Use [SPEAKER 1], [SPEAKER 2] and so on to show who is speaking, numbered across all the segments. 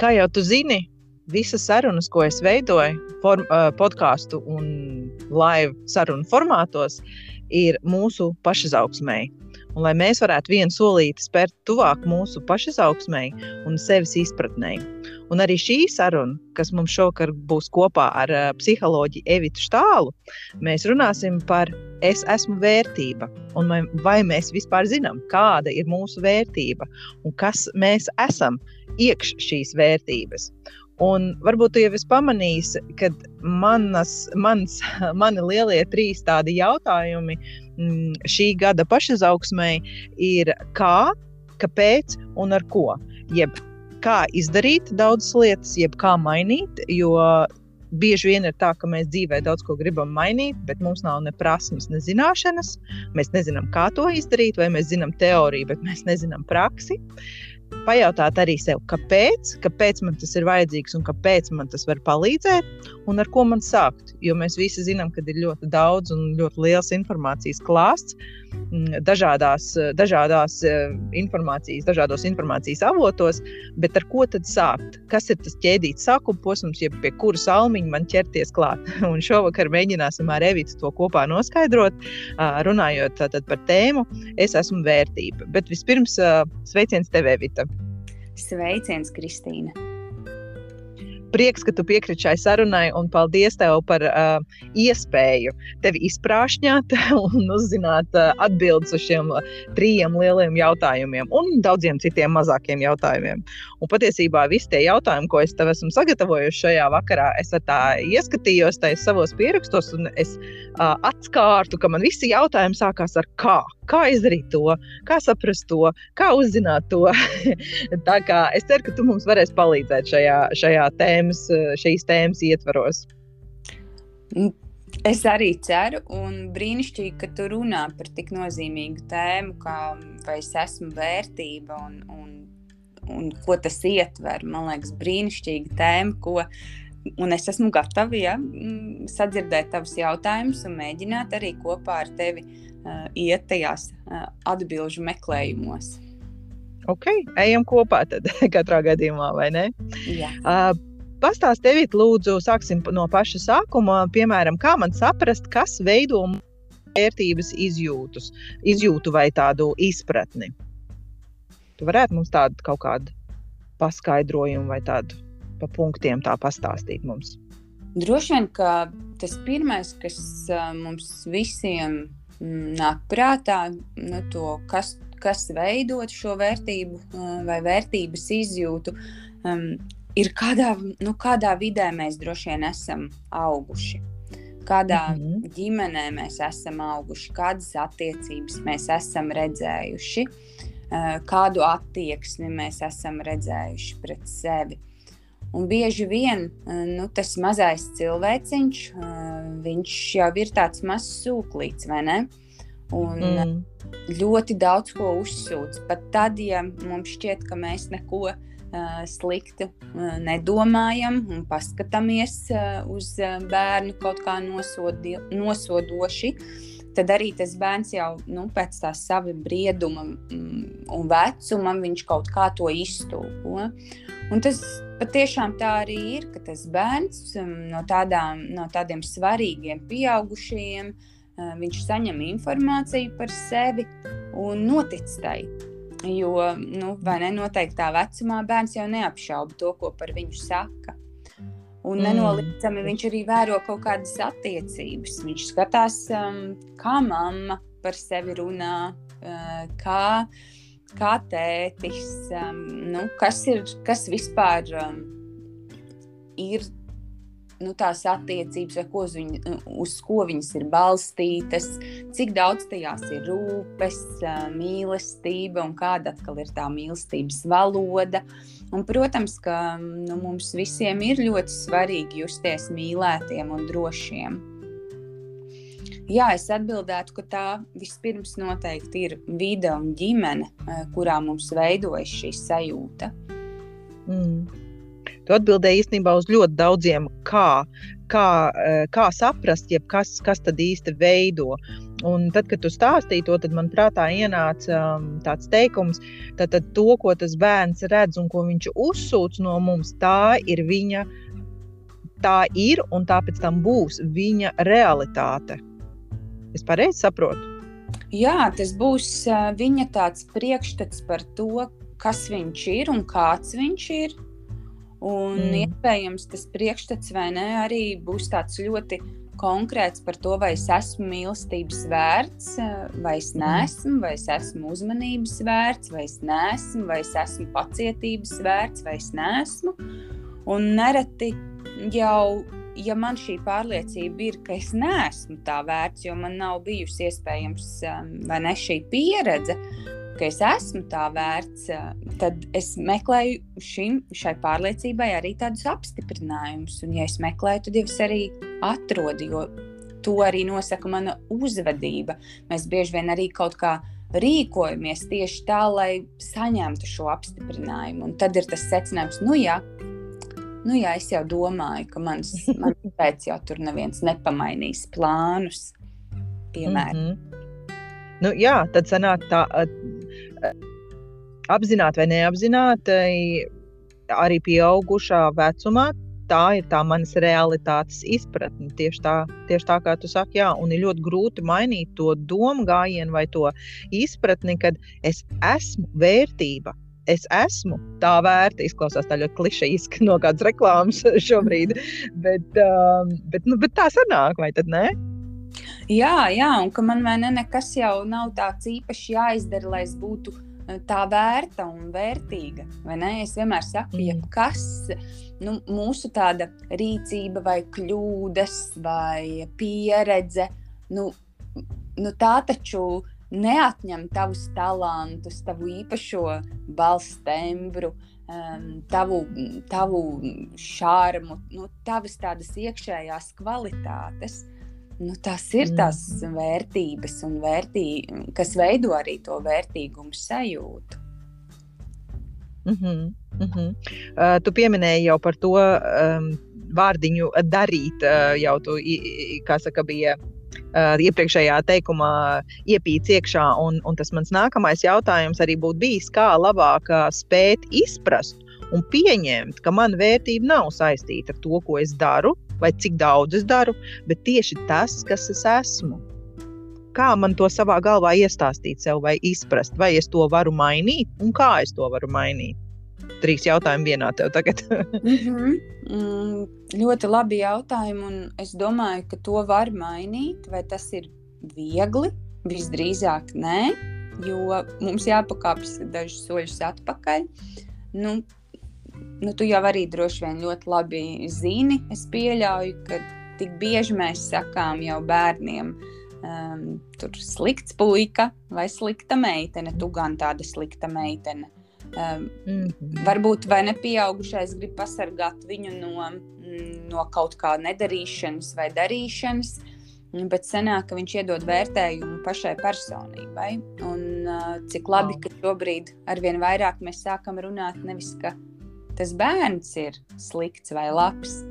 [SPEAKER 1] kā jau tu zini, visas sarunas, ko es veidoju, form, podkāstu un live sarunu formātos, ir mūsu pašizaugsmēji. Un, lai mēs varētu vienu solīti spērt tuvāk mūsu pašizaugsmēji un sevis izpratnei. Un arī šī saruna, kas mums šovakar būs kopā ar uh, psiholoģiju Evitu Štālu, mēs runāsim par es esmu vērtība. Un vai, vai mēs vispār zinām, kāda ir mūsu vērtība un kas mēs esam iekš šīs vērtības. Un varbūt jūs jau esat pamanījis, ka manas, mans, mani lielie trīs tādi jautājumi mm, šī gada pašizaugsmē ir kā, kāpēc un ar ko. Jeb kā izdarīt daudzas lietas, jeb kā mainīt. Jo bieži vien ir tā, ka mēs dzīvē daudz ko gribam mainīt, bet mums nav ne prasmes, ne zināšanas. Mēs nezinām, kā to izdarīt, vai mēs zinām teoriju, bet mēs nezinām praksi. Pajautāt arī sev, kāpēc, kāpēc man tas ir vajadzīgs un kāpēc man tas var palīdzēt, un ar ko man sākt. Jo mēs visi zinām, ka ir ļoti daudz un ļoti liels informācijas klāsts Mm, dažādās, dažādās eh, informācijas, dažādos informācijas avotos, bet ar ko tad sākt? Kas ir tas ķēdīts sākuma posms, jeb pie kura salmiņa man ķerties klāt? Un šovakar mēģināsim ar Evitu to kopā noskaidrot, runājot par tēmu Es esmu vērtība. Bet vispirms sveiciens tev, Evita!
[SPEAKER 2] Sveiciens, Kristīna!
[SPEAKER 1] prieks, ka tu piekriti šai sarunai, un paldies tev par uh, iespēju tevi izprāšņāt un uzzināt uh, atbildes uz šiem uh, trijiem lieliem jautājumiem un daudziem citiem mazākiem jautājumiem. Un patiesībā visi tie jautājumi, ko es tev esmu sagatavojuši šajā vakarā, es tā ieskatījos savos pierakstos, un es uh, atskārtu, ka man visi jautājumi sākās ar kā kā izdarīt to, kā saprast to, kā uzzināt to. Tā kā es ceru, ka tu mums varēsi palīdzēt šajā, šajā tēmas, šīs tēmas ietvaros.
[SPEAKER 2] Es arī ceru, un brīnišķīgi, ka tu runā par tik nozīmīgu tēmu, kā vai es esmu vērtība un, un, un ko tas ietver. Man liekas, brīnišķīga tēma, ko Un es esmu gatava ja, sadzirdēt tavus jautājumus un mēģināt arī kopā ar tevi iet tajās uh, atbildžu meklējumos.
[SPEAKER 1] Ok, ejam kopā tad katrā gadījumā, vai ne?
[SPEAKER 2] Jā. Uh,
[SPEAKER 1] Pastāstiet, lūdzu, sāksim no paša sākuma. Piemēram, kā man saprast, kas veido vērtības izjūtus, izjūtu vai tādu izpratni? Tu varētu mums tādu kaut kādu paskaidrojumu vai tādu pa punktiem tā pastāstīt mums.
[SPEAKER 2] Droši vien, ka tas pirmais, kas mums visiem nāk prātā, nu, to, kas, kas veidot šo vērtību vai vērtības izjūtu, um, ir kādā, nu, kādā vidē mēs droši vien esam auguši. Kādā mm -hmm. ģimenē mēs esam auguši, kādas attiecības mēs esam redzējuši, kādu attieksmi mēs esam redzējuši pret sevi. Un bieži vien nu, tas mazais cilvēciņš, viņš jau ir tāds mazs sūklīts, vai ne? Un mm. ļoti daudz ko uzsūdz. Pat tad, ja mums šķiet, ka mēs neko sliktu uh, nedomājam un paskatāmies uz bērnu kaut kā nosodi, nosodoši, tad arī tas bērns jau nu, pēc tā sava brieduma mm, un vecuma viņš kaut kā to iztūko. Un tas patiešām tā arī ir, ka tas bērns um, no, tādām, no tādiem svarīgiem pieaugušajiem, uh, viņš saņem informāciju par sevi un notic tai. Jo, nu, vai ne, noteiktā vecumā bērns jau neapšauba to, ko par viņu saka. Un mm. nenoliedzami viņš arī vēro kaut kādas attiecības. Viņš skatās, um, kā mamma par sevi runā, uh, kā uh, kā tētis, um, nu, kas, ir, kas vispār um, ir nu, tās attiecības, vai ko uz, viņu, uz ko viņas ir balstītas, cik daudz tajās ir rūpes, mīlestība un kāda atkal ir tā mīlestības valoda. Un, protams, ka nu, mums visiem ir ļoti svarīgi justies mīlētiem un drošiem. Jā, es atbildētu, ka tā vispirms noteikti ir vide un ģimene, eh, kurā mums veidojas šī sajūta.
[SPEAKER 1] Mm. Tu atbildēji īstenībā uz ļoti daudziem, kā, kā, uh, kā saprast, kas, kas tad īsti veido. Un tad, kad tu stāstīji to, tad man prātā ienāca um, tāds teikums, ka to, ko tas bērns redz un ko viņš uzsūc no mums, tā ir viņa, tā ir un tā pēc tam būs viņa realitāte. Es pareizi saprotu.
[SPEAKER 2] Jā, tas būs viņa tāds priekšstats par to, kas viņš ir un kāds viņš ir. Un mm. iespējams, tas priekšstats vai ne arī būs tāds ļoti konkrēts par to, vai es esmu mīlestības vērts, vai es mhm. neesmu, vai es esmu uzmanības vērts, vai es neesmu, vai es esmu pacietības vērts, vai es neesmu. Un nereti jau, ja man šī pārliecība ir, ka es neesmu tā vērts, jo man nav bijusi iespējams vai ne šī pieredze, ka es esmu tā vērts, tad es meklēju šim, šai pārliecībai arī tādus apstiprinājumus. Un, ja es meklēju, tad jau es arī atrodu, jo to arī nosaka mana uzvedība. Mēs bieži vien arī kaut kā rīkojamies tieši tā, lai saņemtu šo apstiprinājumu. Un tad ir tas secinājums, nu jā, nu jā es jau domāju, ka mans, man pēc jau tur neviens nepamainīs plānus. Piemēram. Mm -hmm.
[SPEAKER 1] Nu, jā, tad sanāk tā, apzināti vai neapzināti, arī pieaugušā vecumā, tā ir tā manas realitātes izpratne. Tieši tā, tieši tā kā tu saki, jā, un ir ļoti grūti mainīt to domu gājienu vai to izpratni, kad es esmu vērtība. Es esmu tā vērta, izklausās tā ļoti klišejiski no kādas reklāmas šobrīd, bet, um, bet, nu, bet tā sanāk, vai tad ne?
[SPEAKER 2] Jā, jā, un ka man vai ne, nekas jau nav tāds īpaši jāizdara, lai es būtu tā vērta un vērtīga. Es vienmēr saku, mm. ja kas nu, mūsu tāda rīcība, vai kļūdas, vai pieredze, nu, nu tā taču neatņem tavus talantus, tavu īpašo balss tembru. Um, tavu, tavu šārmu, nu, tavas tādas iekšējās kvalitātes. Nu, tas ir tās mm. vērtības, vērtī, kas veido arī to vērtīgumu sajūtu.
[SPEAKER 1] Mm -hmm, mm -hmm. Uh, tu pieminēji jau par to um, vārdiņu darīt. Uh, jau tu, kā saka, bija uh, iepriekšējā teikumā iepīts iekšā. Un, un tas mans nākamais jautājums arī būtu bijis, kā labāk uh, spēt izprast un pieņemt, ka mana vērtība nav saistīta ar to, ko es daru, vai cik daudz es daru, bet tieši tas, kas es esmu. Kā man to savā galvā iestāstīt sev, vai izprast, vai es to varu mainīt, un kā es to varu mainīt? Trīs jautājumi vienā tev tagad.
[SPEAKER 2] mm -hmm. mm, ļoti labi jautājumi, un es domāju, ka to var mainīt, vai tas ir viegli. Visdrīzāk nē, jo mums jāpakāpjas dažus soļus atpakaļ. Nu, nu, tu jau arī droši vien ļoti labi zini. Es pieļauju, ka tik bieži mēs sakām jau bērniem, um, tur slikts puika vai slikta meitene, tu gan tāda slikta meitene. Um, mm -hmm. Varbūt vai nepieaugušais grib pasargāt viņu no, no kaut kā nedarīšanas vai darīšanas, bet senāk, ka viņš iedod vērtējumu pašai personībai. Un uh, cik labi, ka šobrīd arvien vairāk mēs sākam runāt nevis, ka tas bērns ir slikts vai labs,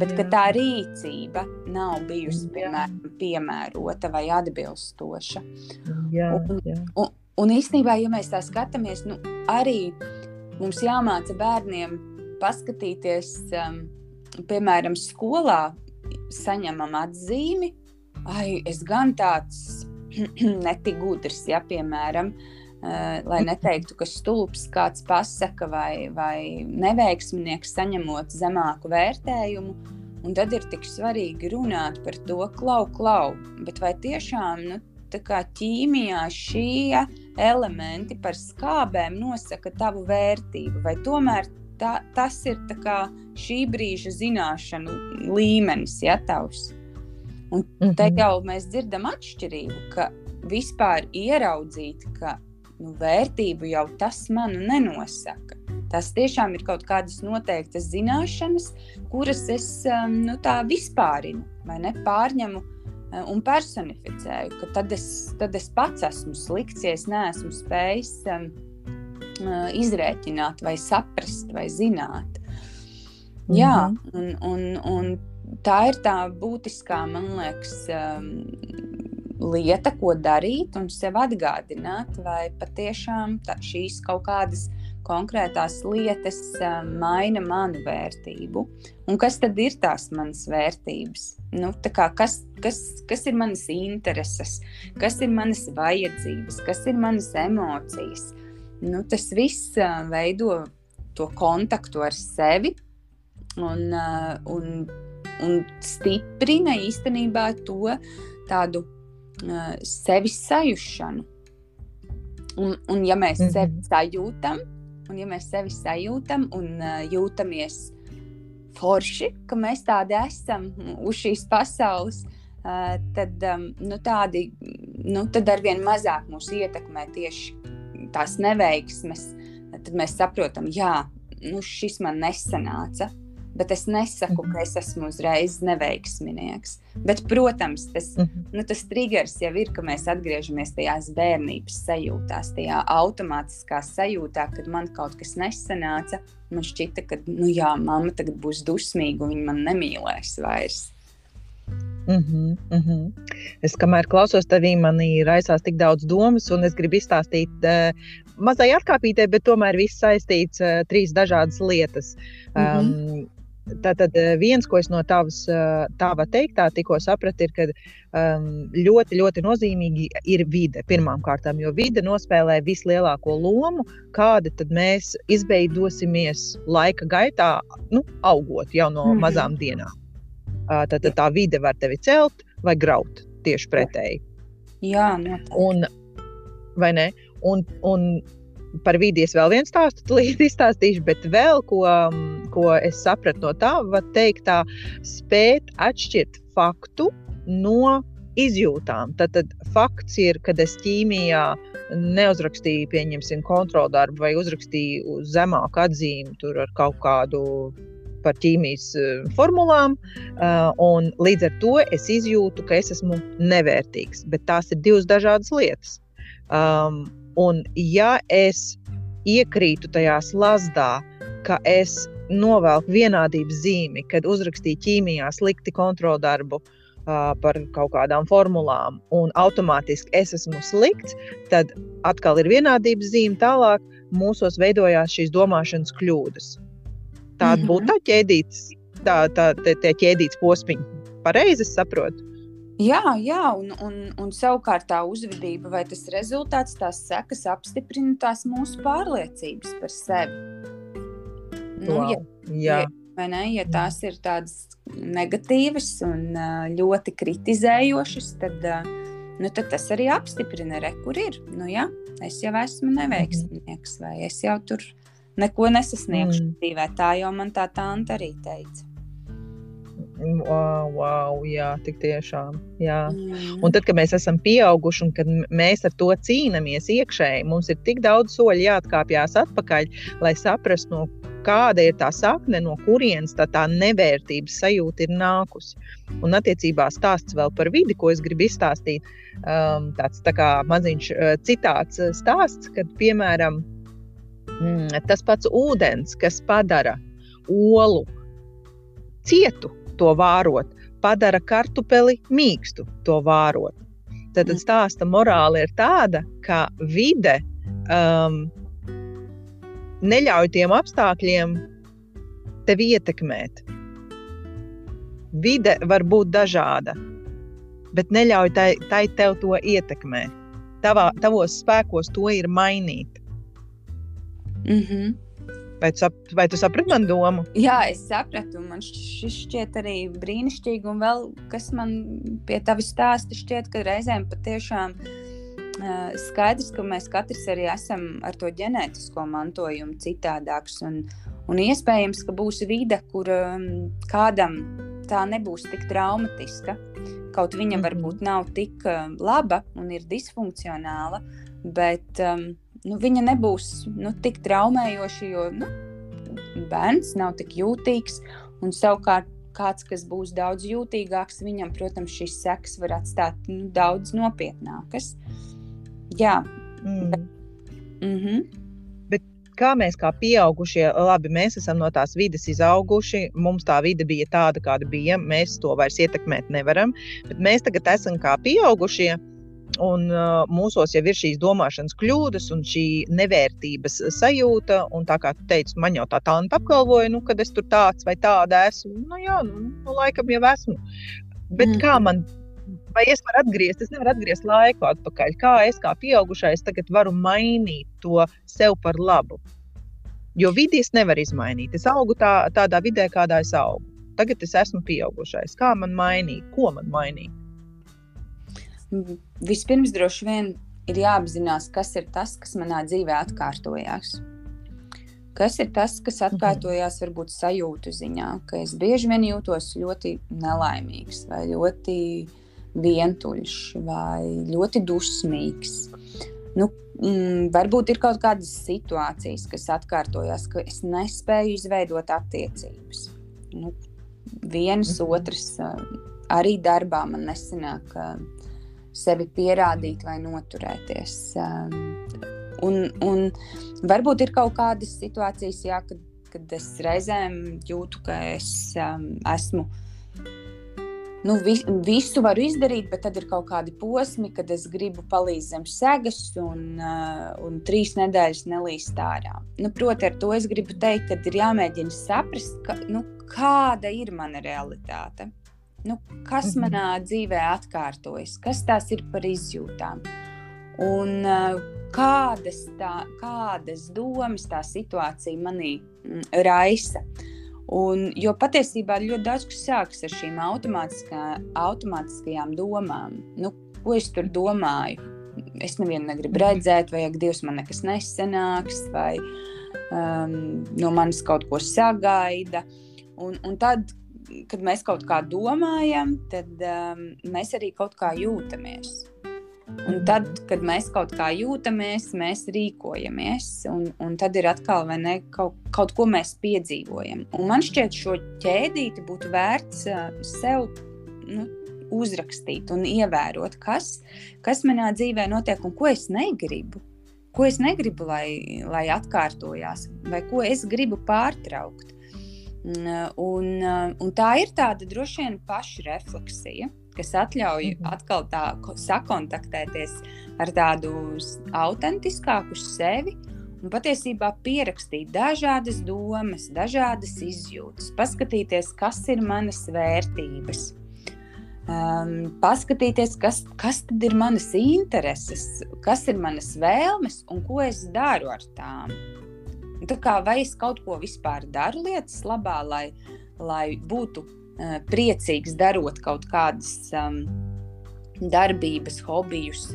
[SPEAKER 2] bet ka tā rīcība nav bijusi piemēram, piemērota vai atbilstoša. Jā, jā. Un, un īstenībā, ja mēs tā skatāmies, nu, arī mums jāmāca bērniem paskatīties, um, piemēram, skolā saņemam atzīmi, ai, es gan tāds netik gudrs, ja, piemēram, Uh, lai neteiktu, ka stulbs kāds pasaka vai, vai neveiksminieks saņemot zemāku vērtējumu. Un tad ir tik svarīgi runāt par to, klau, klau. Bet vai tiešām nu, ķīmijā šie elementi par skābēm nosaka tavu vērtību, vai tomēr tā, tas ir kā, šī brīža zināšanu līmenis, ja tavs? Un te mhm. jau mēs dzirdam atšķirību, ka vispār ieraudzīt, ka nu, vērtību jau tas manu nenosaka. Tas tiešām ir kaut kādas noteiktas zināšanas, kuras es um, nu, tā vispārinu vai ne pārņemu un personificēju. Tad es, tad es pats esmu slikts, ja es neesmu spējis um, uh, izrēķināt, vai saprast, vai zināt. Jā, un, un, un tā ir tā būtiskā, man liekas, um, lieta, ko darīt un sev atgādināt, vai patiešām tā, šīs kaut kādas konkrētās lietas uh, maina manu vērtību. Un kas tad ir tās manas vērtības? Nu, kā, kas, kas, kas ir manas intereses, kas ir manas vajadzības, kas ir manas emocijas? Nu, tas viss uh, veido to kontaktu ar sevi un, uh, un un stiprina īstenībā to tādu sevis sajūšanu. Un, un ja mēs mm -hmm. sevi sajūtam, un ja mēs sevi sajūtam un uh, jūtamies forši, ka mēs tādi esam uz šīs pasaules, uh, tad, um, nu, tādi, nu, tad arvien mazāk mūs ietekmē tieši tās neveiksmes. Tad mēs saprotam, jā, nu, šis man nesanāca Bet es nesaku, ka es esmu uzreiz neveiksminieks. Bet, protams, tas, mhm. nu, tas triggers jau ir, ka mēs atgriežamies tajās bērnības sajūtās, tajā automātiskā sajūtā, kad man kaut kas nesanāca. Man šķita, ka, nu jā, mamma tagad būs dusmīga un viņa man nemīlēs vairs.
[SPEAKER 1] Mm -hmm, mm -hmm. Es kamēr klausos tevī, man ir aizsācis tik daudz domas, un es gribu izstāstīt uh, mazai atkāpītē, bet tomēr viss saistīts uh, trīs dažādas lietas. Um, mm -hmm. Tātad eh, viens, ko es no tavas, eh, tava teiktā tikko sapratu, ir, ka um, ļoti, ļoti nozīmīgi ir vide pirmkārt, jo vide nospēlē vislielāko lomu, kāda tad mēs izveidosimies laika gaitā, nu, augot jau no mm -hmm. mazām dienām. Uh, tad, tad tā vide var tevi celt vai graut tieši pretēji.
[SPEAKER 2] Jā, noteikti.
[SPEAKER 1] Un, vai ne? Un, un par vidi es vēl vienu stāstu līdzi izstāstīšu, bet vēl ko, mm, ko es sapratu no tā, var teikt, tā spēt atšķirt faktu no izjūtām. Tad, tad fakts ir, kad es ķīmijā neuzrakstīju, pieņemsim, kontroldarbu vai uzrakstīju uz zemāku atzīmi ar kaut kādu par ķīmijas eh, formulām, uh, un līdz ar to es izjūtu, ka es esmu nevērtīgs. Bet tās ir divas dažādas lietas. Um, Un, ja es iekrītu tajā slazdā, ka es novelku vienādības zīmi, kad uzrakstīju ķīmijā slikti kontroldarbu uh, par kaut kādām formulām, un automātiski es esmu slikts, tad atkal ir vienādības zīme. Tālāk mūsos veidojās šīs domāšanas kļūdas. Tāda mm -hmm. būtu tā ķēdītas, tā, tā, tā, tā ķēdītas posmiņa. Pareizi saprotu.
[SPEAKER 2] Jā, jā un, un, un savukārt tā uzvedība vai tas rezultāts, tās sekas apstiprina tās mūsu pārliecības par sevi.
[SPEAKER 1] Nu, wow, ja, jā.
[SPEAKER 2] Ja, ne, ja tās ir tādas negatīvas un ļoti kritizējošas, tad, nu, tad tas arī apstiprina, re, kur ir. Nu, jā, es jau esmu neveiksminieks, vai es jau tur neko nesasniegšu mm. dzīvē. Tā jau man tā tante arī teica.
[SPEAKER 1] Wow, wow, jā, tik tiešām. Jā. Mm. Un tad, kad mēs esam pieauguši un kad mēs ar to cīnāmies iekšēji, mums ir tik daudz soļu jāatkāpjas atpakaļ, lai saprastu, no kāda ir tā sakne, no kurienes tā, tā nevērtības sajūta ir nākusi. Un, attiecībā, stāsts vēl par vidi, ko es gribu izstāstīt. Um, tāds tā kā maziņš uh, citāts uh, stāsts, kad, piemēram, mm, tas pats ūdens, kas padara olu cietu, to vārot, padara kartupeli mīkstu, to vārot. Tad mm. stāsta morāli ir tāda, ka vide um, neļauj tiem apstākļiem tevi ietekmēt. Vide var būt dažāda, bet neļauj tai, tai tev to ietekmēt. Tavā, tavos spēkos to ir mainīt.
[SPEAKER 2] Mm -hmm.
[SPEAKER 1] Vai sap, vai tu saprati manu domu?
[SPEAKER 2] Jā, es sapratu. Man šis šķiet arī brīnišķīgi. Un vēl kas man pie tava stāsta šķiet, ka reizēm patiešām uh, skaidrs, ka mēs katrs arī esam ar to ģenētisko mantojumu citādāks. Un, un iespējams, ka būs vide, kur um, kādam tā nebūs tik traumatiska. Kaut viņa -hmm. varbūt nav tik uh, laba un ir disfunkcionāla, bet um, nu, viņa nebūs nu, tik traumējoša, jo nu, bērns nav tik jūtīgs. Un savukārt, kāds, kas būs daudz jūtīgāks, viņam, protams, šīs sekas var atstāt nu, daudz nopietnākas. Jā,
[SPEAKER 1] mm. Bet,
[SPEAKER 2] mm -hmm.
[SPEAKER 1] kā mēs, kā pieaugušie, labi, mēs esam no tās vidas izauguši, mums tā vide bija tāda, kāda bija, mēs to vairs ietekmēt nevaram, bet mēs tagad esam kā pieaugušie. Un uh, mūsos jau ir šīs domāšanas kļūdas un šī nevērtības sajūta. Un tā kā tu teici, man jau tā tāda apgalvoja, nu, kad es tur tāds vai tāda esmu. Nu, jā, nu, nu laikam jau esmu. Bet mm. kā man vai es varu atgriezties, es nevaru atgriezties laiku atpakaļ. Kā es, kā pieaugušais, tagad varu mainīt to sev par labu. Jo vidi es nevaru izmainīt. Es augu tā, tādā vidē, kādā es augu. Tagad es esmu pieaugušais. Kā man mainīt? Ko man mainīt?
[SPEAKER 2] Vispirms droši vien ir jāapzinās, kas ir tas, kas manā dzīvē atkārtojās. Kas ir tas, kas mhm. atkārtojās varbūt sajūtu ziņā, ka es bieži vien jūtos ļoti nelaimīgs vai ļoti vientuļš vai ļoti dusmīgs. Nu, mm, varbūt ir kaut kādas situācijas, kas atkārtojas, ka es nespēju izveidot attiecības. Nu, viens, mhm. otrs, arī darbā man nesanāk sevi pierādīt vai noturēties. Un, un varbūt ir kaut kādas situācijas, jā, kad, kad es reizēm jūtu, ka es um, esmu. Nu, vi, visu varu izdarīt, bet tad ir kaut kādi posmi, kad es gribu palīdzēt zem segas, un, uh, un trīs nedēļas nelīst ārā. Nu, Protams, ar to es gribu teikt, ka ir jāmēģina saprast, ka, nu, kāda ir mana realitāte. Nu, kas mhm. manā dzīvē atkārtojas, kas tās ir par izjūtām. Un, uh, kādas, tā, kādas domas tā situācija manī mm, raisa. Un, jo patiesībā ļoti daudz kas sākas ar šīm automātiskā, automātiskajām domām. Nu, ko es tur domāju? Es nevienu negribu redzēt, vai Dievs man nekas nesenāks, vai um, no manis kaut ko sagaida. Un, un tad, kad mēs kaut kā domājam, tad um, mēs arī kaut kā jūtamies. Un tad, kad mēs kaut kā jūtamies, mēs rīkojamies, un, un tad ir atkal ne, kaut, kaut ko mēs piedzīvojam. Un man šķiet, šo ķēdīti būtu vērts uh, sev nu, uzrakstīt un ievērot, kas, kas manā dzīvē notiek un ko es negribu. Ko es negribu, lai, lai atkārtojās, vai ko es gribu pārtraukt. Un, un tā ir tāda droši vien pašrefleksija kas ļauj mhm. atkal tā sakontaktēties ar tādu autentiskāku sevi. Un patiesībā pierakstīt dažādas domas, dažādas izjūtas, paskatīties, kas ir manas vērtības, um, paskatīties, kas, kas ir manas intereses, kas ir manas vēlmes un ko es daru ar tām. Tā kā vai es kaut ko vispār daru lietas labā, lai, lai būtu Eh, priecīgs darot kaut kādas um, darbības, hobijus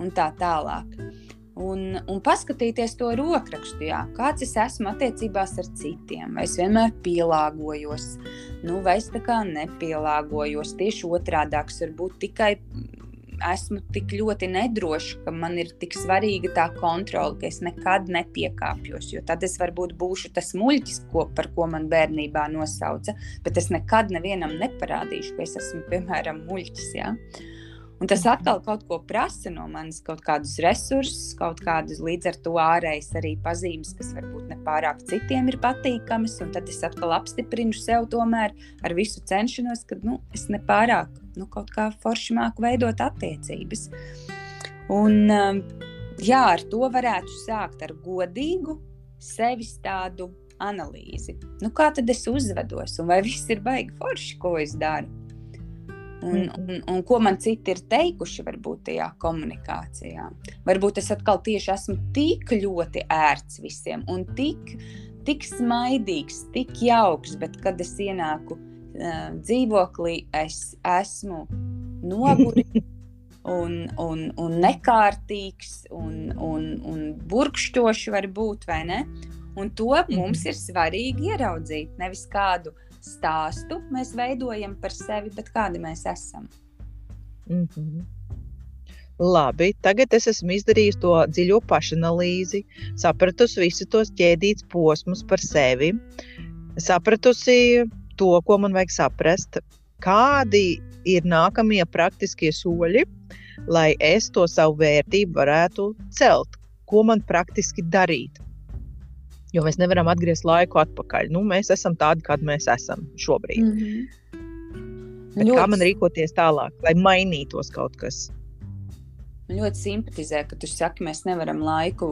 [SPEAKER 2] un tā tālāk. Un, un paskatīties to rokrakstu, jā, kāds es esmu attiecībās ar citiem. Vai es vienmēr pielāgojos, nu, vai es tā kā nepielāgojos. Tieši otrādi, varbūt tikai esmu tik ļoti nedroša, ka man ir tik svarīga tā kontrole, ka es nekad nepiekāpjos. Jo tad es varbūt būšu tas muļķis, ko, par ko man bērnībā nosauca, bet es nekad nevienam neparādīšu, ka es esmu piemēram muļķis. Ja? Un tas atkal kaut ko prasa no manis, kaut kādus resursus, kaut kādus līdz ar to ārējas arī pazīmes, kas varbūt nepārāk citiem ir patīkamas. Un tad es atkal apstiprinu sev tomēr ar visu cenšanos, ka nu, es nepārāk nu, kaut kā forši māku veidot attiecības. Un um, jā, ar to varētu sākt ar godīgu sevis tādu analīzi. Nu, kā tad es uzvedos, un vai viss ir baigi forši, ko es daru? Un, mm. un, un ko man citi ir teikuši, varbūt tajā komunikācijā. Varbūt es atkal tieši esmu tik ļoti ērts visiem un tik, tik smaidīgs, tik jauks, bet kad es ienāku uh, dzīvoklī, es esmu noguris. Un, un, un nekārtīgs, un, un, un burkšķošs var būt, vai ne? Un to mums ir svarīgi ieraudzīt. Nevis kādu uh, stāstu mēs veidojam par sevi, bet kādi mēs esam.
[SPEAKER 1] Mm -hmm. Labi, tagad es esmu izdarījis to dziļo pašanalīzi, sapratusi visus tos ķēdītus posmus par sevi, sapratusi to, ko man vajag saprast, kādi ir nākamie praktiskie soļi, lai es to savu vērtību varētu celt. Ko man praktiski darīt? Jo mēs nevaram atgriezt laiku atpakaļ. Nu, mēs esam tādi, kādi mēs esam šobrīd. Mm -hmm. Ļoti... Kā man rīkoties tālāk, lai mainītos kaut kas?
[SPEAKER 2] Man ļoti simpatizē, ka tu saki, mēs nevaram laiku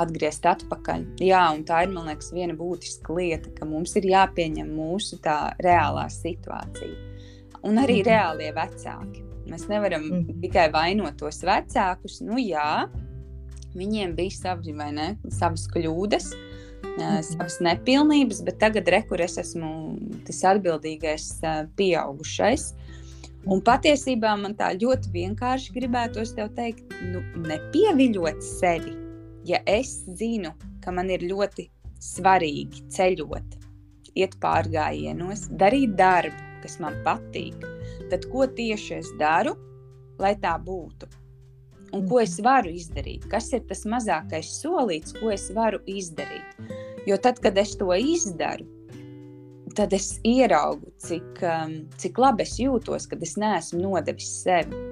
[SPEAKER 2] atgriezt atpakaļ. Jā, un tā ir liekas, viena būtiska lieta, ka mums ir jāpieņem mūsu tā reālā situācija. Un arī mm -hmm. reālie vecāki. Mēs nevaram mm -hmm. tikai vainot tos vecākus. Nu, jā, viņiem bija savi, ne, savas kļūdas, mm savas nepilnības, bet tagad rekur es esmu tas atbildīgais pieaugušais. Un patiesībā man tā ļoti vienkārši gribētos te teikt, nu, nepieviļot sevi ja es zinu, ka man ir ļoti svarīgi ceļot, iet pārgājienos, darīt darbu, kas man patīk, tad ko tieši es daru, lai tā būtu? Un ko es varu izdarīt? Kas ir tas mazākais solīts, ko es varu izdarīt? Jo tad, kad es to izdaru, tad es ieraugu, cik, um, cik labi es jūtos, kad es neesmu nodevis sevi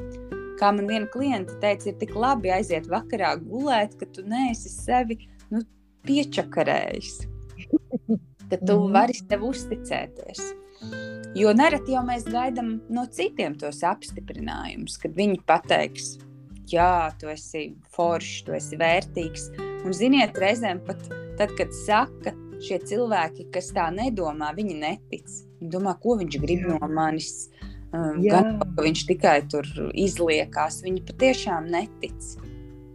[SPEAKER 2] kā man viena klienta teica, ir tik labi aiziet vakarā gulēt, ka tu neesi sevi nu, piečakarējis. Ka tu mm. vari sev uzticēties. Jo nereti jau mēs gaidām no citiem tos apstiprinājumus, kad viņi pateiks, jā, tu esi foršs, tu esi vērtīgs. Un, ziniet, reizēm pat tad, kad saka šie cilvēki, kas tā nedomā, viņi netic. Viņi domā, ko viņš grib no manis. Um. Gan viņš tikai tur izliekās, viņi patiešām netic.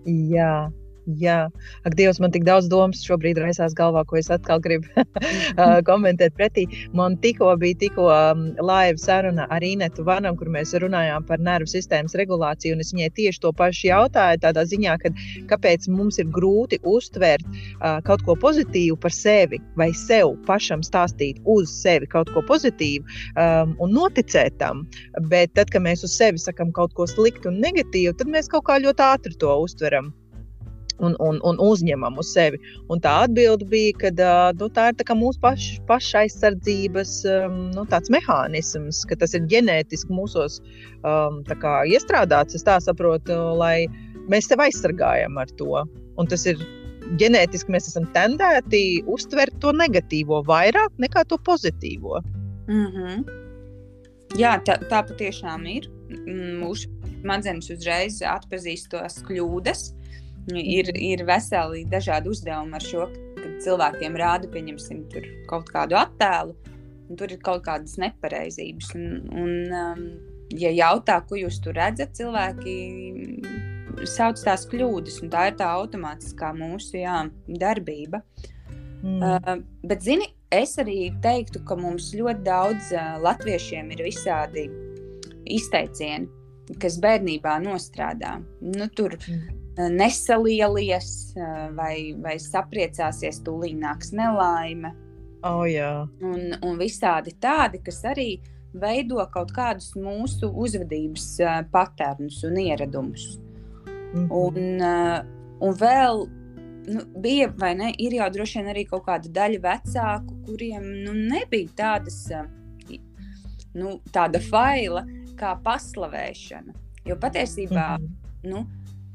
[SPEAKER 1] Jā. Jā, ak, Dievs, man tik daudz domas šobrīd raisās galvā, ko es atkal gribu komentēt pretī. Man tikko bija tikko um, laiva saruna ar Inetu Vanam, kur mēs runājām par nervu sistēmas regulāciju, un es viņai tieši to pašu jautāju, tādā ziņā, ka kāpēc mums ir grūti uztvert uh, kaut ko pozitīvu par sevi vai sev pašam stāstīt uz sevi kaut ko pozitīvu um, un noticēt tam, bet tad, kad mēs uz sevi sakam kaut ko sliktu un negatīvu, tad mēs kaut kā ļoti ātri to uztveram un, un, un uzņemam uz sevi. Un tā atbilde bija, ka nu, tā ir tā mūsu paš, pašaizsardzības nu, mehānisms, ka tas ir ģenētiski mūsos um, kā, iestrādāts. Es tā saprotu, lai mēs sevi aizsargājam ar to. Un tas ir ģenētiski, mēs esam tendēti uztvert to negatīvo vairāk nekā to pozitīvo.
[SPEAKER 2] Mm -hmm. Jā, tā, tā patiešām ir. Mūsu smadzenes uzreiz atpazīst tos kļūdas, Ir, ir veseli dažādi uzdevumi ar šo, kad cilvēkiem rāda, pieņemsim, kaut kādu attēlu, un tur ir kaut kādas nepareizības. Un, un, um, ja jautā, ko jūs tur redzat, cilvēki sauc tās kļūdas, un tā ir tā automātiskā mūsu jā, darbība. Mm. Uh, bet, zini, es arī teiktu, ka mums ļoti daudz uh, latviešiem ir visādi izteicieni, kas bērnībā nostrādā. Nu, tur mm nesalielies vai, vai sapriecāsies, tūlīt nāks nelaime.
[SPEAKER 1] Oh, jā.
[SPEAKER 2] un, un visādi tādi, kas arī veido kaut kādus mūsu uzvedības patērnus un ieradumus. Mm -hmm. un, un vēl nu, bija, vai ne, ir jau droši vien arī kaut kāda daļa vecāku, kuriem nu, nebija tādas, nu, tāda faila kā paslavēšana. Jo patiesībā, mm -hmm. nu,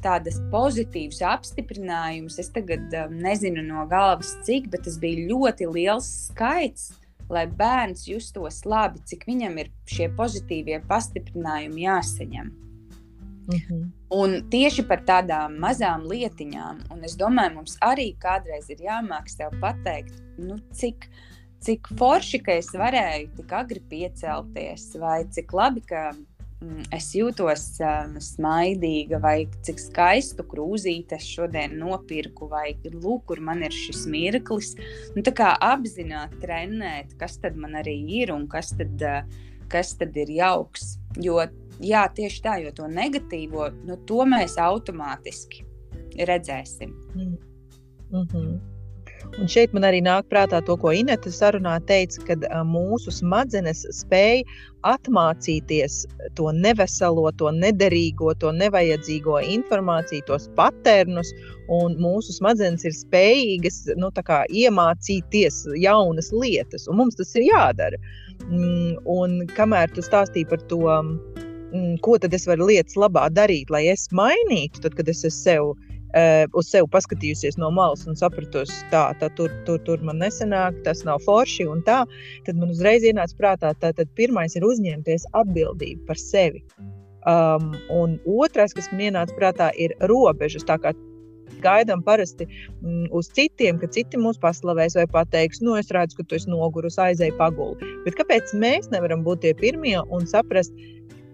[SPEAKER 2] tādas pozitīvas apstiprinājumus. Es tagad um, nezinu no galvas, cik, bet tas bija ļoti liels skaits. Lai bērns justos labi, cik viņam ir šie pozitīvie pastiprinājumi jāsaņem. Mm -hmm. Un tieši par tādām mazām lietiņām, un es domāju, mums arī kādreiz ir jāmāk sev pateikt, nu, cik, cik forši, ka es varēju tik agri piecelties, vai cik labi, ka es jūtos um, smaidīga, vai cik skaistu krūzīti es šodien nopirku, vai lūk, kur man ir šis mirklis. Nu, tā kā apzināti trenēt, kas tad man arī ir un kas tad, uh, kas tad ir jauks. Jo jā, tieši tā, jo to negatīvo, nu, to mēs automātiski redzēsim. Mm.
[SPEAKER 1] Mm -hmm. Un šeit man arī nāk prātā to, ko Inete sarunā teica, ka mūsu smadzenes spēj atmācīties to neveselo, to nederīgo, to nevajadzīgo informāciju, tos patērnus, un mūsu smadzenes ir spējīgas nu, iemācīties jaunas lietas, un mums tas ir jādara. Mm, un kamēr tu stāstīji par to, mm, ko tad es varu lietas labā darīt, lai es mainītu, tad, kad es esmu sev uh, uz sevi paskatījusies no malas un sapratusi, tā, tā tur, tur, tur man nesanāk, tas nav forši un tā, tad man uzreiz ienāca prātā, tad pirmais ir uzņemties atbildību par sevi. Um, un otrais, kas man ienāca prātā, ir robežas. Tā kā gaidām parasti mm, uz citiem, ka citi mūs paslavēs vai pateiks, nu, es redzu, ka tu esi noguris, aizēji paguli. Bet kāpēc mēs nevaram būt tie pirmie un saprast,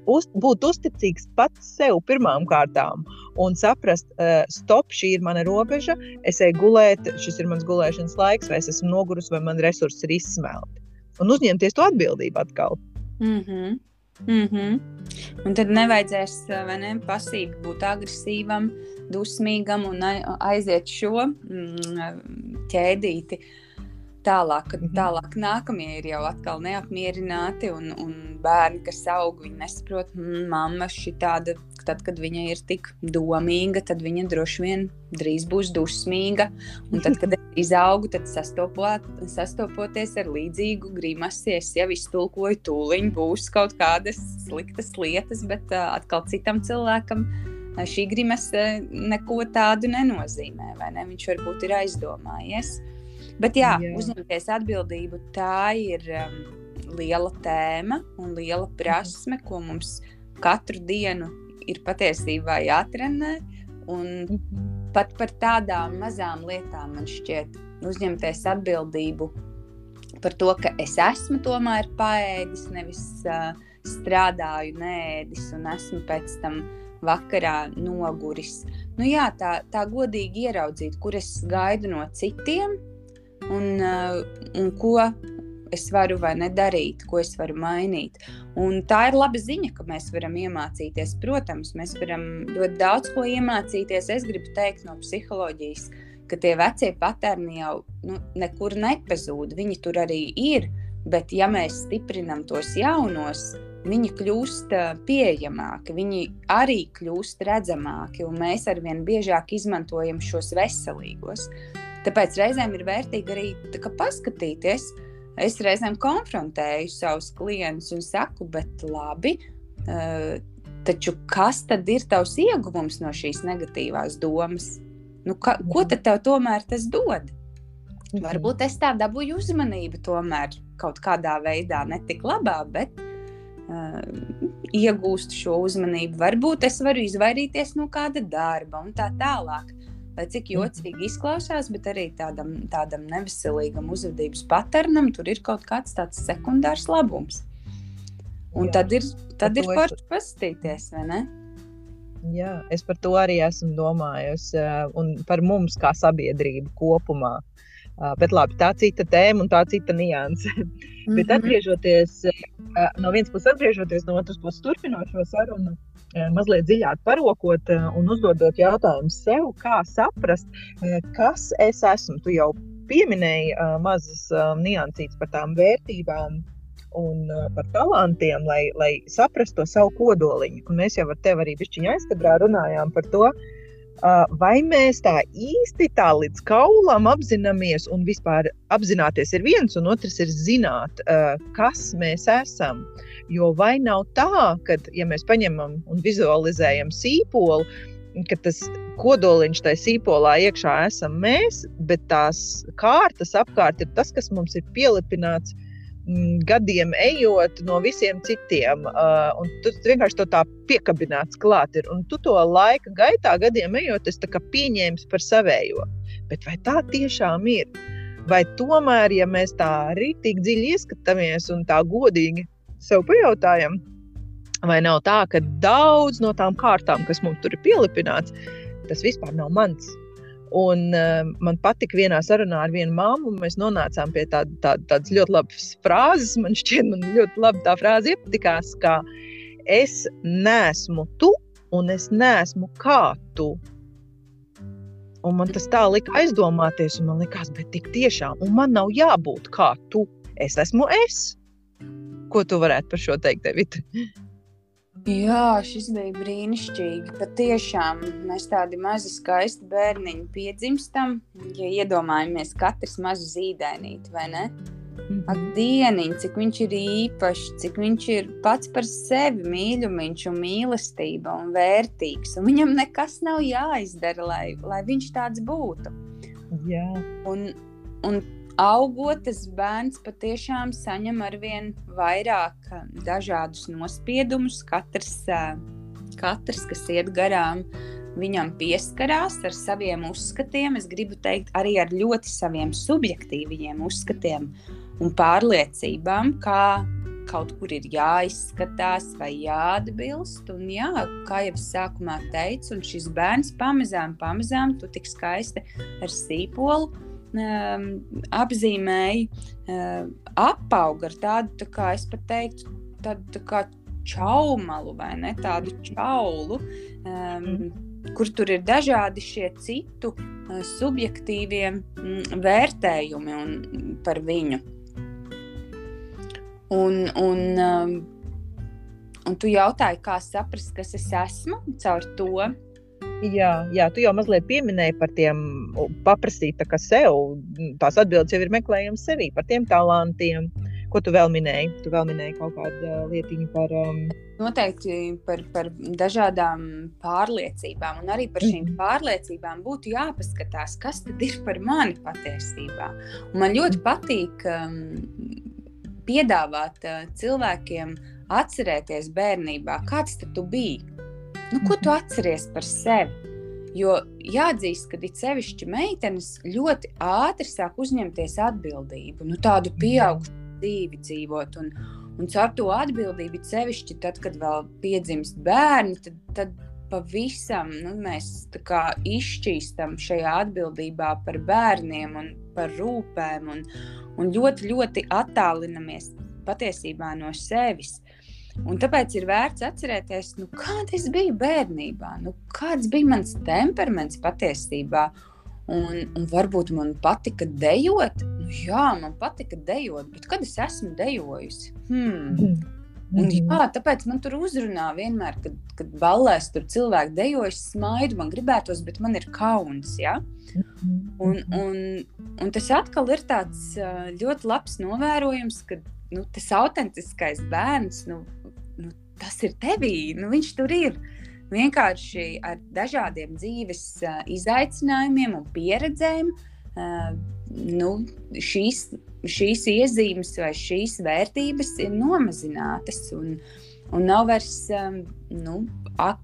[SPEAKER 1] uz, būt uzticīgs pats sev pirmām kārtām un saprast, uh, stop, šī ir mana robeža, es eju gulēt, šis ir mans gulēšanas laiks, vai es esmu noguris, vai man resursi ir izsmelti. Un uzņemties to atbildību atkal.
[SPEAKER 2] Mm -hmm. Mm -hmm. Un tad nevajadzēs ne, pasīvi būt agresīvam, dusmīgam un aiziet šo mm, ķēdīti. Tālāk, kad mhm. tālāk nākamie ir jau atkal neapmierināti, un, un bērni, kas aug, viņi nesaprot, mm, mamma šī tāda, tad, kad viņa ir tik domīga, tad viņa droši vien drīz būs dusmīga. Un tad, kad es izaugu, tad sastopot, sastopoties ar līdzīgu grimasi, es jau iztulkoju, tūliņ būs kaut kādas sliktas lietas, bet uh, atkal citam cilvēkam šī grimase neko tādu nenozīmē. Ne? Viņš varbūt ir aizdomājies. Bet jā, jā. uzņemties atbildību, tā ir um, liela tēma un liela prasme, ko mums katru dienu ir patiesībā jātrenē. Un mhm. pat par tādām mazām lietām man šķiet, uzņemties atbildību par to, ka es esmu tomēr paēdis, nevis uh, strādāju, nēdis un esmu pēc tam vakarā noguris. Nu, jā, tā, tā godīgi ieraudzīt, kur es gaidu no citiem un, uh, un ko es varu vai nedarīt, ko es varu mainīt. Un tā ir laba ziņa, ka mēs varam iemācīties. Protams, mēs varam ļoti daudz ko iemācīties. Es gribu teikt no psiholoģijas, ka tie vecie paterni jau nu, nekur nepazūd. Viņi tur arī ir. Bet, ja mēs stiprinām tos jaunos, viņi kļūst pieejamāki, viņi arī kļūst redzamāki, un mēs arvien biežāk izmantojam šos veselīgos. Tāpēc reizēm ir vērtīgi arī paskatīties. Es reizēm konfrontēju savus klientus un saku, bet labi, taču kas tad ir tavs ieguvums no šīs negatīvās domas? Nu, ka, ko tad tev tomēr tas dod? Varbūt es tā dabūju uzmanību, tomēr kaut kādā veidā, ne tik labā, bet uh, iegūst šo uzmanību. Varbūt es varu izvairīties no kāda darba un tā tālāk. Lai cik jocīgi izklausās, bet arī tādam, tādam neveselīgam uzvedības paternam tur ir kaut kāds tāds sekundārs labums. Un Jā, tad ir, tad ir forši es... pastīties, vai ne?
[SPEAKER 1] Jā, es par to arī esmu domājusi, un par mums kā sabiedrību kopumā. Uh, bet labi, tā cita tēma un tā cita nianse. Mm -hmm. Bet mhm. atgriežoties uh, no vienas puses, atgriežoties no otras puses, turpinot šo sarunu, mazliet dziļāk parokot un uzdodot jautājumu sev, kā saprast, kas es esmu. Tu jau pieminēji mazas niansītas par tām vērtībām, un uh, par talantiem, lai, lai saprastu to savu kodoliņu. Un mēs jau ar tevi arī pišķiņā aizkadrā runājām par to, uh, vai mēs tā īsti tā līdz kaulam apzināmies, un vispār apzināties ir viens, un otrs ir zināt, uh, kas mēs esam. Jo vai nav tā, ka, ja mēs paņemam un vizualizējam sīpolu, ka tas kodoliņš tajā sīpolā iekšā esam mēs, bet tās kārtas apkārt ir tas, kas mums ir pielipināts Mm, gadiem ejot no visiem citiem. Uh, tu vienkārši to tā piekabināts klāt ir. Un tu to laika gaitā, gadiem ejot, es pieņēmu par savējo. Bet vai tā tiešām ir? Vai tomēr, ja mēs tā rītīgi dziļi ieskatāmies un tā godīgi sev pajautājam, vai nav tā, ka daudz no tām kārtām, kas mums tur ir pielipināts, tas vispār nav mans. Un, uh, man patika vienā sarunā ar vienu māmu, mēs nonācām pie tā, tā, tādas ļoti labas frāzes. Man šķiet, man ļoti labi tā frāze iepatikās, ka es neesmu tu, un es neesmu kā tu. Un man tas tā lika aizdomāties, un man likās, bet tik tiešām, un man nav jābūt kā tu. Es esmu es. Ko tu varētu par šo teikt, Evita?
[SPEAKER 2] Jā, šis bija brīnišķīgi. Pat tiešām mēs tādi mazi skaisti bērniņi piedzimstam. Ja iedomājamies katrs mazu zīdainīti, vai ne? -hmm. Ak, dieniņ, cik viņš ir īpašs, cik viņš ir pats par sevi mīļumiņš un mīlestība un vērtīgs. Un viņam nekas nav jāizdara, lai, lai viņš tāds būtu.
[SPEAKER 1] Jā.
[SPEAKER 2] Un, un augot, tas bērns patiešām saņem ar vien vairāk dažādus nospiedumus. Katrs, katrs kas iet garām, viņam pieskarās ar saviem uzskatiem. Es gribu teikt, arī ar ļoti saviem subjektīviem uzskatiem un pārliecībām, kā kaut kur ir jāizskatās vai jāatbilst. Un, jā, kā jau es sākumā teicu, un šis bērns pamazām, pamazām, tu tik skaisti ar sīpolu um, apzīmēji, um, apauga ar tādu, tā kā es pat teiktu, tādu tā kā čaumalu vai ne tādu čaulu. Um, mm. Kur tur ir dažādi šie citu uh, subjektīvie mm, vērtējumi un, par viņu. Un, un, um, un tu jautāji, kā saprast, kas es esmu caur to.
[SPEAKER 1] Jā, jā, tu jau mazliet pieminēji par tiem, paprasīt tā sev. Tās atbildes jau ir meklējums sevī, par tiem talantiem. Ko tu vēl minēji? Tu vēl minēji kaut kādu lietiņu par. Um...
[SPEAKER 2] Noteikti par, par dažādām pārliecībām, un arī par šīm mm. pārliecībām būtu jāpaskatās, kas tad ir par mani patiesībā. Un man ļoti patīk um, piedāvāt uh, cilvēkiem atcerēties bērnībā, kāds tu biji. Nu, ko tu mhm. atceries par sevi? Jo jāatzīst, ka it sevišķi meitenes ļoti ātri sāk uzņemties atbildību, nu, tādu mhm. pieaugušu dzīvi dzīvot. Un, un caur to atbildību, sevišķi tad, kad vēl piedzimst bērni, tad, tad pavisam nu, mēs izšķīstam šajā atbildībā par bērniem un par rūpēm. Un, un ļoti, ļoti attālinamies patiesībā no sevis. Un tāpēc ir vērts atcerēties, nu, kāda es biju bērnībā, nu, kāds bija mans temperaments patiesībā. Un, un varbūt man patika dejot. Nu, jā, man patika dejot, bet kad es esmu dejojusi? Hmm. Mm. Un, jā, tāpēc man tur uzrunā vienmēr, kad, kad ballēs tur cilvēki dejojas, smaidu, man gribētos, bet man ir kauns. Ja? Un, un, un tas atkal ir tāds ļoti labs novērojums, ka nu, tas autentiskais bērns, nu, tas ir tevī, nu, viņš tur ir. Vienkārši ar dažādiem dzīves izaicinājumiem un pieredzēm. Nu, šīs šīs iezīmes vai šīs vērtības ir nomazinātas un, un nav vairs, um, nu, ak,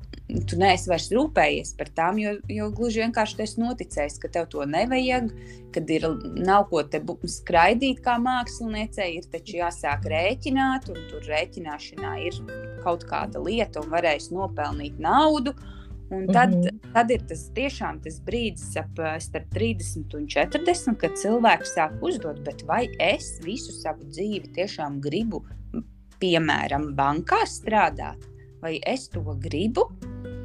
[SPEAKER 2] tu neesi vairs rūpējies par tām, jo, jo gluži vienkārši tas noticējis, ka tev to nevajag, kad ir nav ko te skraidīt kā māksliniecei, ir taču jāsāk rēķināt, un tur rēķināšanā ir kaut kāda lieta un varēs nopelnīt naudu. Un tad, mm -hmm. tad ir tas tiešām tas brīdis ap, starp 30 un 40, kad cilvēks sāk uzdot, vai es visu savu dzīvi tiešām gribu, piemēram, bankā strādāt, vai es to gribu.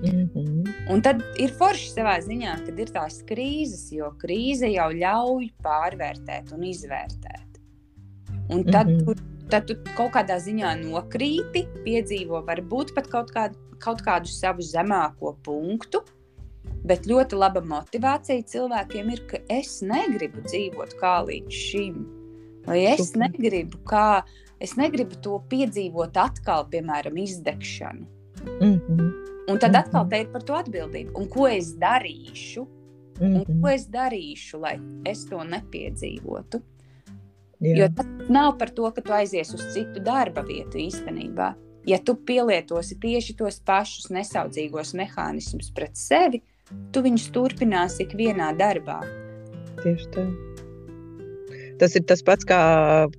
[SPEAKER 2] Mm -hmm. Un tad ir forši savā ziņā, kad ir tās krīzes, jo krīze jau ļauj pārvērtēt un izvērtēt. Un tad, mm -hmm. tu, tad tu kaut kādā ziņā nokrīti, piedzīvo varbūt pat kaut kādu kaut kādu savu zemāko punktu. Bet ļoti laba motivācija cilvēkiem ir, ka es negribu dzīvot kā līdz šim. Vai es negribu, kā, es negribu to piedzīvot atkal, piemēram, izdegšanu. Mm -hmm. Un tad atkal te ir par to atbildību. Un ko es darīšu? Un ko mhm. es darīšu, lai es to nepiedzīvotu? Jā. Jo tas nav par to, ka tu aizies uz citu darba vietu īstenībā ja tu pielietosi tieši tos pašus nesaudzīgos mehānismus pret sevi, tu viņus turpināsi ikvienā darbā.
[SPEAKER 1] Tieši tā. Tas ir tas pats, kā,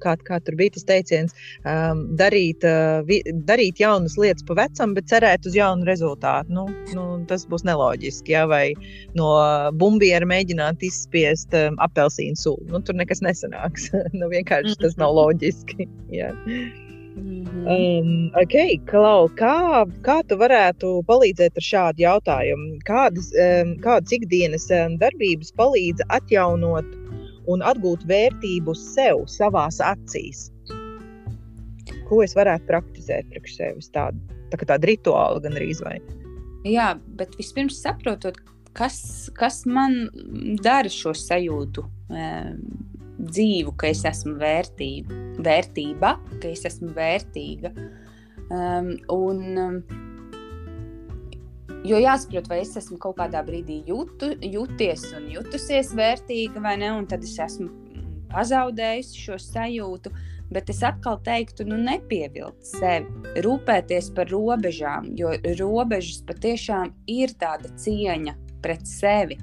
[SPEAKER 1] kā, kā tur bija tas teiciens, um, darīt, uh, vi, darīt jaunas lietas pa vecam, bet cerēt uz jaunu rezultātu. Nu, nu, tas būs neloģiski. Ja? Vai no bumbiera mēģināt izspiest um, apelsīnu sulu. Nu, tur nekas nesanāks. nu, vienkārši tas nav loģiski. Ja? Mm -hmm. um, okay, Klau, kā, kā tu varētu palīdzēt ar šādu jautājumu? Kādas, um, kādas ikdienas um, darbības palīdz atjaunot un atgūt vērtību sev, savās acīs? Ko es varētu praktizēt priekš sevis? Tādu, tā kā tāda rituāla gan arī vai?
[SPEAKER 2] Jā, bet vispirms saprotot, kas, kas man dara šo sajūtu. Um, dzīvu, ka es esmu vērtība, vērtība ka es esmu vērtīga. Um, un, um, jo jāsaprot, vai es esmu kaut kādā brīdī jutu, juties un jutusies vērtīga vai ne, un tad es esmu pazaudējusi šo sajūtu. Bet es atkal teiktu, nu, nepievilkt sevi, rūpēties par robežām, jo robežas patiešām ir tāda cieņa pret sevi,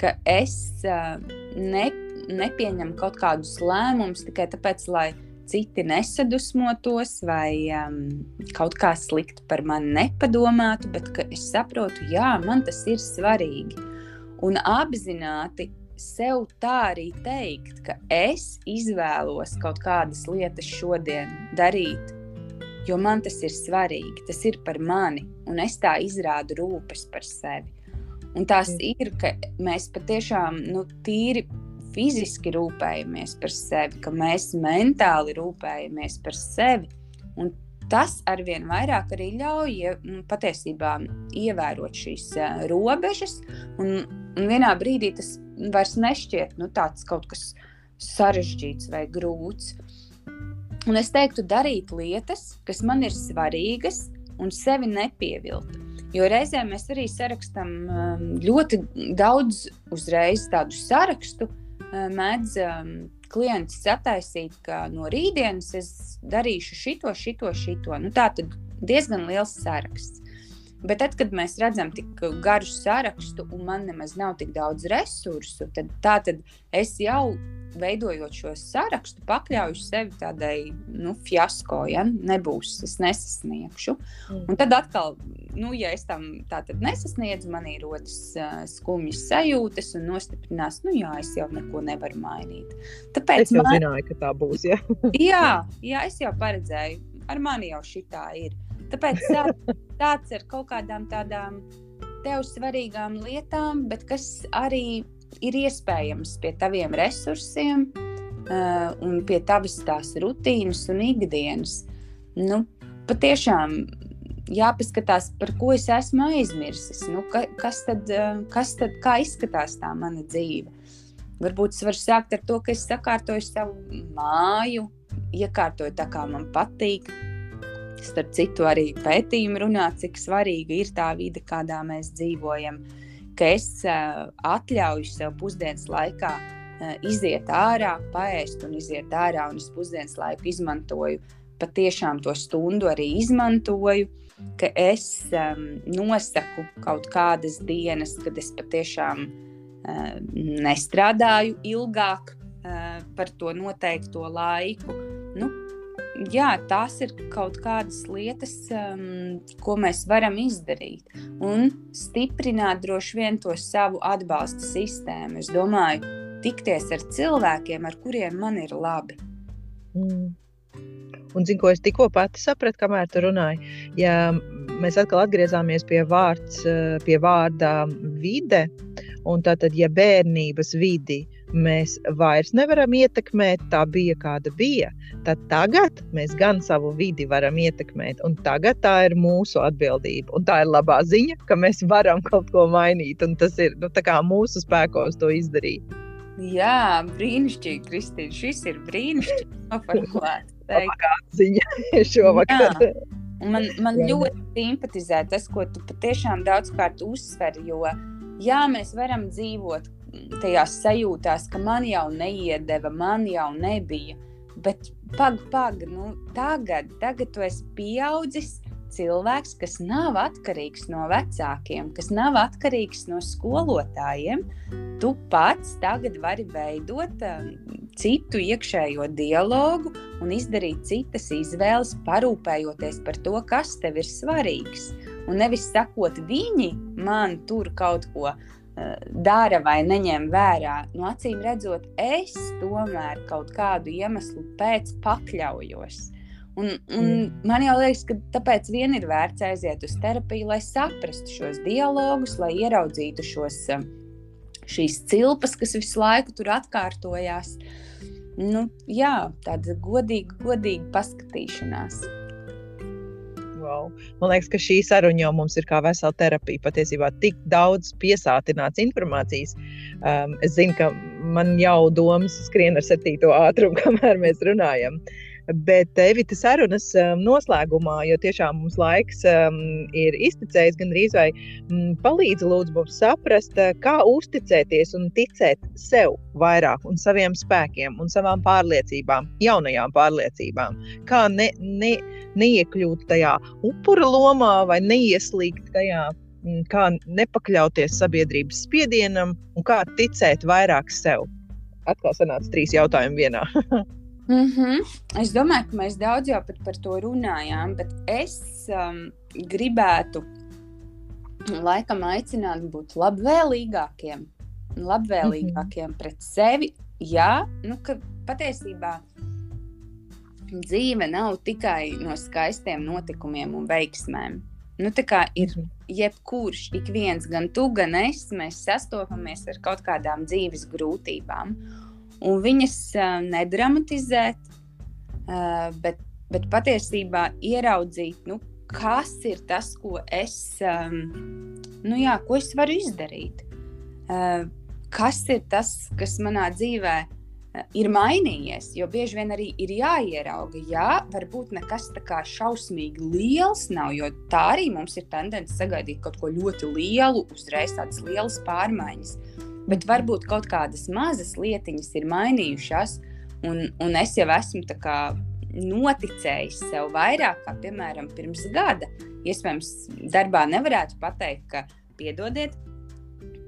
[SPEAKER 2] ka es uh, ne, nepieņemu kaut kādus lēmumus tikai tāpēc, lai citi nesadusmotos vai um, kaut kā slikti par mani nepadomātu, bet es saprotu, jā, man tas ir svarīgi. Un apzināti sev tā arī teikt, ka es izvēlos kaut kādas lietas šodien darīt, jo man tas ir svarīgi, tas ir par mani, un es tā izrādu rūpes par sevi. Un tās ir, ka mēs patiešām nu, tīri fiziski rūpējamies par sevi, ka mēs mentāli rūpējamies par sevi. Un tas arvien vairāk arī ļauj nu, patiesībā ievērot šīs robežas, un, un vienā brīdī tas vairs nešķiet nu, tāds kaut kas sarežģīts vai grūts. Un es teiktu, darīt lietas, kas man ir svarīgas, un sevi nepievilkt. Jo reizēm mēs arī sarakstām ļoti daudz uzreiz tādu sarakstu, mēdz um, klients sataisīt, ka no rītdienas es darīšu šito, šito, šito. Nu, tā tad diezgan liels saraksts. Bet tad, kad mēs redzam tik garu sarakstu un man nemaz nav tik daudz resursu, tad, tad es jau veidojot šo sarakstu, pakļauju sevi tādai nu, fiasko, ja nebūs, es nesasniegšu. Mm. Un tad atkal, nu, ja es tam tātad nesasniedzu, manī rodas uh, skumjas sajūtas un nostiprinās, nu, jā, es jau neko nevaru mainīt.
[SPEAKER 1] Tāpēc es jau man... zināju, ka tā būs. Ja?
[SPEAKER 2] jā, jā, es jau paredzēju, ar mani jau šī tā ir. Tāpēc tā, tāds ar kaut kādām tādām tev svarīgām lietām, bet kas arī ir iespējams pie taviem resursiem uh, un pie tavas tās rutīnas un ikdienas. Nu, patiešām jāpaskatās, par ko es esmu aizmirsis. Nu, ka, kas, tad, uh, kas tad, kā izskatās tā mana dzīve? Varbūt es varu sākt ar to, ka es sakārtoju savu māju, iekārtoju tā, kā man patīk, Starp citu, arī pētījumi runā, cik svarīga ir tā vide, kādā mēs dzīvojam. Ka es atļauju sev pusdienas laikā iziet ārā, paēst un iziet ārā, un es pusdienas laiku izmantoju, patiešām to stundu arī izmantoju. Ka es um, nosaku kaut kādas dienas, kad es patiešām uh, nestrādāju ilgāk uh, par to noteikto laiku. Nu, jā, tās ir kaut kādas lietas, um, ko mēs varam izdarīt. Un stiprināt droši vien to savu atbalsta sistēmu. Es domāju, tikties ar cilvēkiem, ar kuriem man ir labi.
[SPEAKER 1] Mm. Un, zinu, ko es tikko pati sapratu, kamēr tu runāji. Ja mēs atkal atgriezāmies pie, vārds, pie vārda vide, un tātad, ja bērnības vidi uh, mēs vairs nevaram ietekmēt, tā bija kāda bija. Tad tagad mēs gan savu vidi varam ietekmēt, un tagad tā ir mūsu atbildība. Un tā ir labā ziņa, ka mēs varam kaut ko mainīt, un tas ir nu, mūsu spēkos to izdarīt.
[SPEAKER 2] Jā, brīnišķīgi, Kristīna. Šis ir brīnišķīgi noformulēts.
[SPEAKER 1] Tā ziņa šovakar. Jā.
[SPEAKER 2] Man, man ļoti simpatizē tas, ko tu patiešām daudzkārt uzsveri, jo jā, mēs varam dzīvot tajās sajūtās, ka man jau neiedeva, man jau nebija. Bet pag, pag, nu, tagad, tagad tu esi pieaudzis cilvēks, kas nav atkarīgs no vecākiem, kas nav atkarīgs no skolotājiem. Tu pats tagad vari veidot um, citu iekšējo dialogu un izdarīt citas izvēles, parūpējoties par to, kas tev ir svarīgs. Un nevis sakot, viņi man tur kaut ko dara vai neņem vērā. No acīm redzot, es tomēr kaut kādu iemeslu pēc pakļaujos. Un, un mm. man jau liekas, ka tāpēc vien ir vērts aiziet uz terapiju, lai saprastu šos dialogus, lai ieraudzītu šos, šīs cilpas, kas visu laiku tur atkārtojās. Nu, jā, tāda godīga, godīga paskatīšanās.
[SPEAKER 1] Wow. Man liekas, ka šī saruna jau mums ir kā vesela terapija. Patiesībā tik daudz piesātināts informācijas. Um, es zinu, ka man jau domas skrien ar septīto ātrumu, kamēr mēs runājam. Uh, Bet Evita sarunas um, noslēgumā, jo tiešām mums laiks um, ir izticējis, gan arī vai um, palīdzi lūdzu mums saprast, uh, kā uzticēties un ticēt sev vairāk un saviem spēkiem un savām pārliecībām, jaunajām pārliecībām. Kā ne, ne, neiekļūt tajā upura lomā vai neieslīgt tajā mm, kā nepakļauties sabiedrības spiedienam un kā ticēt vairāk sev. Atkal sanāca trīs jautājumi vienā.
[SPEAKER 2] Mm -hmm. Es domāju, ka mēs daudz jau par, par to runājām, bet es um, gribētu laikam aicināt būt labvēlīgākiem, labvēlīgākiem mm -hmm. pret sevi. Jā, nu, ka patiesībā dzīve nav tikai no skaistiem notikumiem un veiksmēm. Nu, tā kā ir mhm. jebkurš, ik viens, gan tu, gan es, mēs sastopamies ar kaut kādām dzīves grūtībām un viņas nedramatizēt, bet, bet patiesībā ieraudzīt, nu, kas ir tas, ko es, nu, jā, ko es varu izdarīt. Kas ir tas, kas manā dzīvē uh, ir mainījies? Jo bieži vien arī ir jāierauga, jā, varbūt nekas tā kā šausmīgi liels nav, jo tā arī mums ir tendence sagaidīt kaut ko ļoti lielu, uzreiz tādas lielas pārmaiņas bet varbūt kaut kādas mazas lietiņas ir mainījušās, un, un es jau esmu noticējis sev vairāk, kā piemēram pirms gada. Iespējams, darbā nevarētu pateikt, ka piedodiet,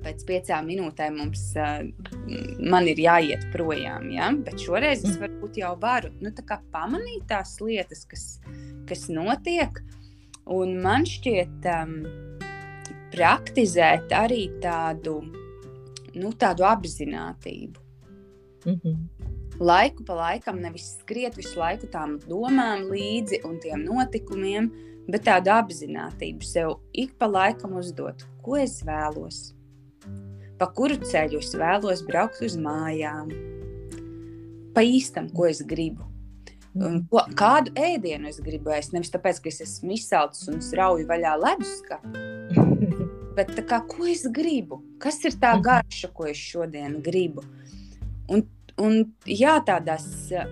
[SPEAKER 2] pēc piecām minūtēm mums uh, man ir jāiet projām. Ja? Bet šoreiz es varbūt jau varu nu, tā pamanīt tās lietas, kas, kas notiek. Un man šķiet, um, praktizēt arī tādu nu, tādu apziņotību. Mm -hmm. Laiku pa laikam nevis skriet visu laiku tām domām līdzi un tiem notikumiem, bet tādu apziņotību sev ik pa laikam uzdot, ko es vēlos, pa kuru ceļu es vēlos braukt uz mājām, pa īstam, ko es gribu. Un ko, kādu ēdienu es gribu ēst? Nevis tāpēc, ka es esmu izsalcis un strauji vaļā leduskapī, bet kā, ko es gribu? Kas ir tā mhm. garša, ko es šodien gribu? Un, un jā, tādās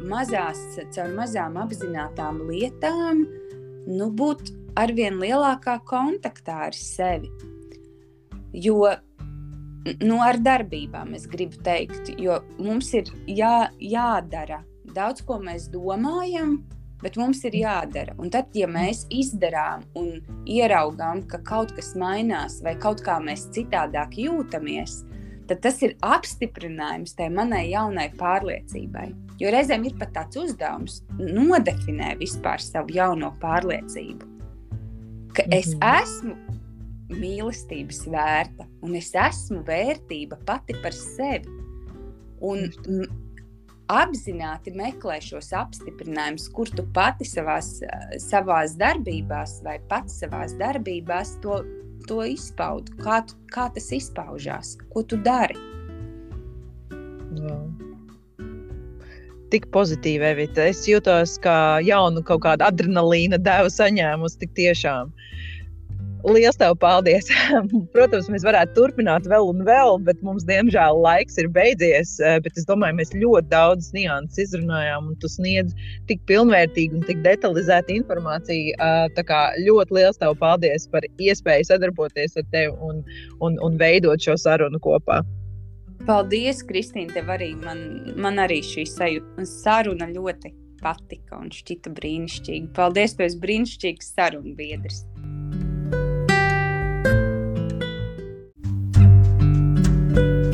[SPEAKER 2] mazās, caur mazām apzinātajām lietām, nu, būt arvien lielākā kontaktā ar sevi. Jo nu, ar darbībām es gribu teikt, jo mums ir jā, jādara daudz, ko mēs domājam, bet mums ir jādara. Un tad, ja mēs izdarām un ieraugām, ka kaut kas mainās vai kaut kā mēs citādāk jūtamies, tad tas ir apstiprinājums tai manai jaunai pārliecībai. Jo reizēm ir pat tāds uzdevums nodefinēt vispār savu jauno pārliecību. Ka es mhm. esmu mīlestības vērta, un es esmu vērtība pati par sevi. Un apzināti meklē šos apstiprinājumus, kur tu pati savās, savās darbībās vai pats savās darbībās to, to izpaudi. Kā, tu, kā tas izpaužās, ko tu dari?
[SPEAKER 1] Jā. Tik pozitīvi, Evita. Es jūtos kā jaunu kaut kādu adrenalīna devu saņēmusi tik tiešām. Uh, Lielas tev paldies! Protams, mēs varētu turpināt vēl un vēl, bet mums, diemžēl, laiks ir beidzies. Eh, bet es domāju, mēs ļoti daudz nianses izrunājām, un tu sniedz tik pilnvērtīgu un tik detalizētu informāciju. Eh, tā kā ļoti liels tev paldies par iespēju sadarboties ar tevi un, un, un veidot šo sarunu kopā.
[SPEAKER 2] Paldies, Kristīne, tev arī. Man, man arī šī saruna ļoti patika un šķita brīnišķīga. Paldies, tu esi brīnišķīgs sarunu biedrs! you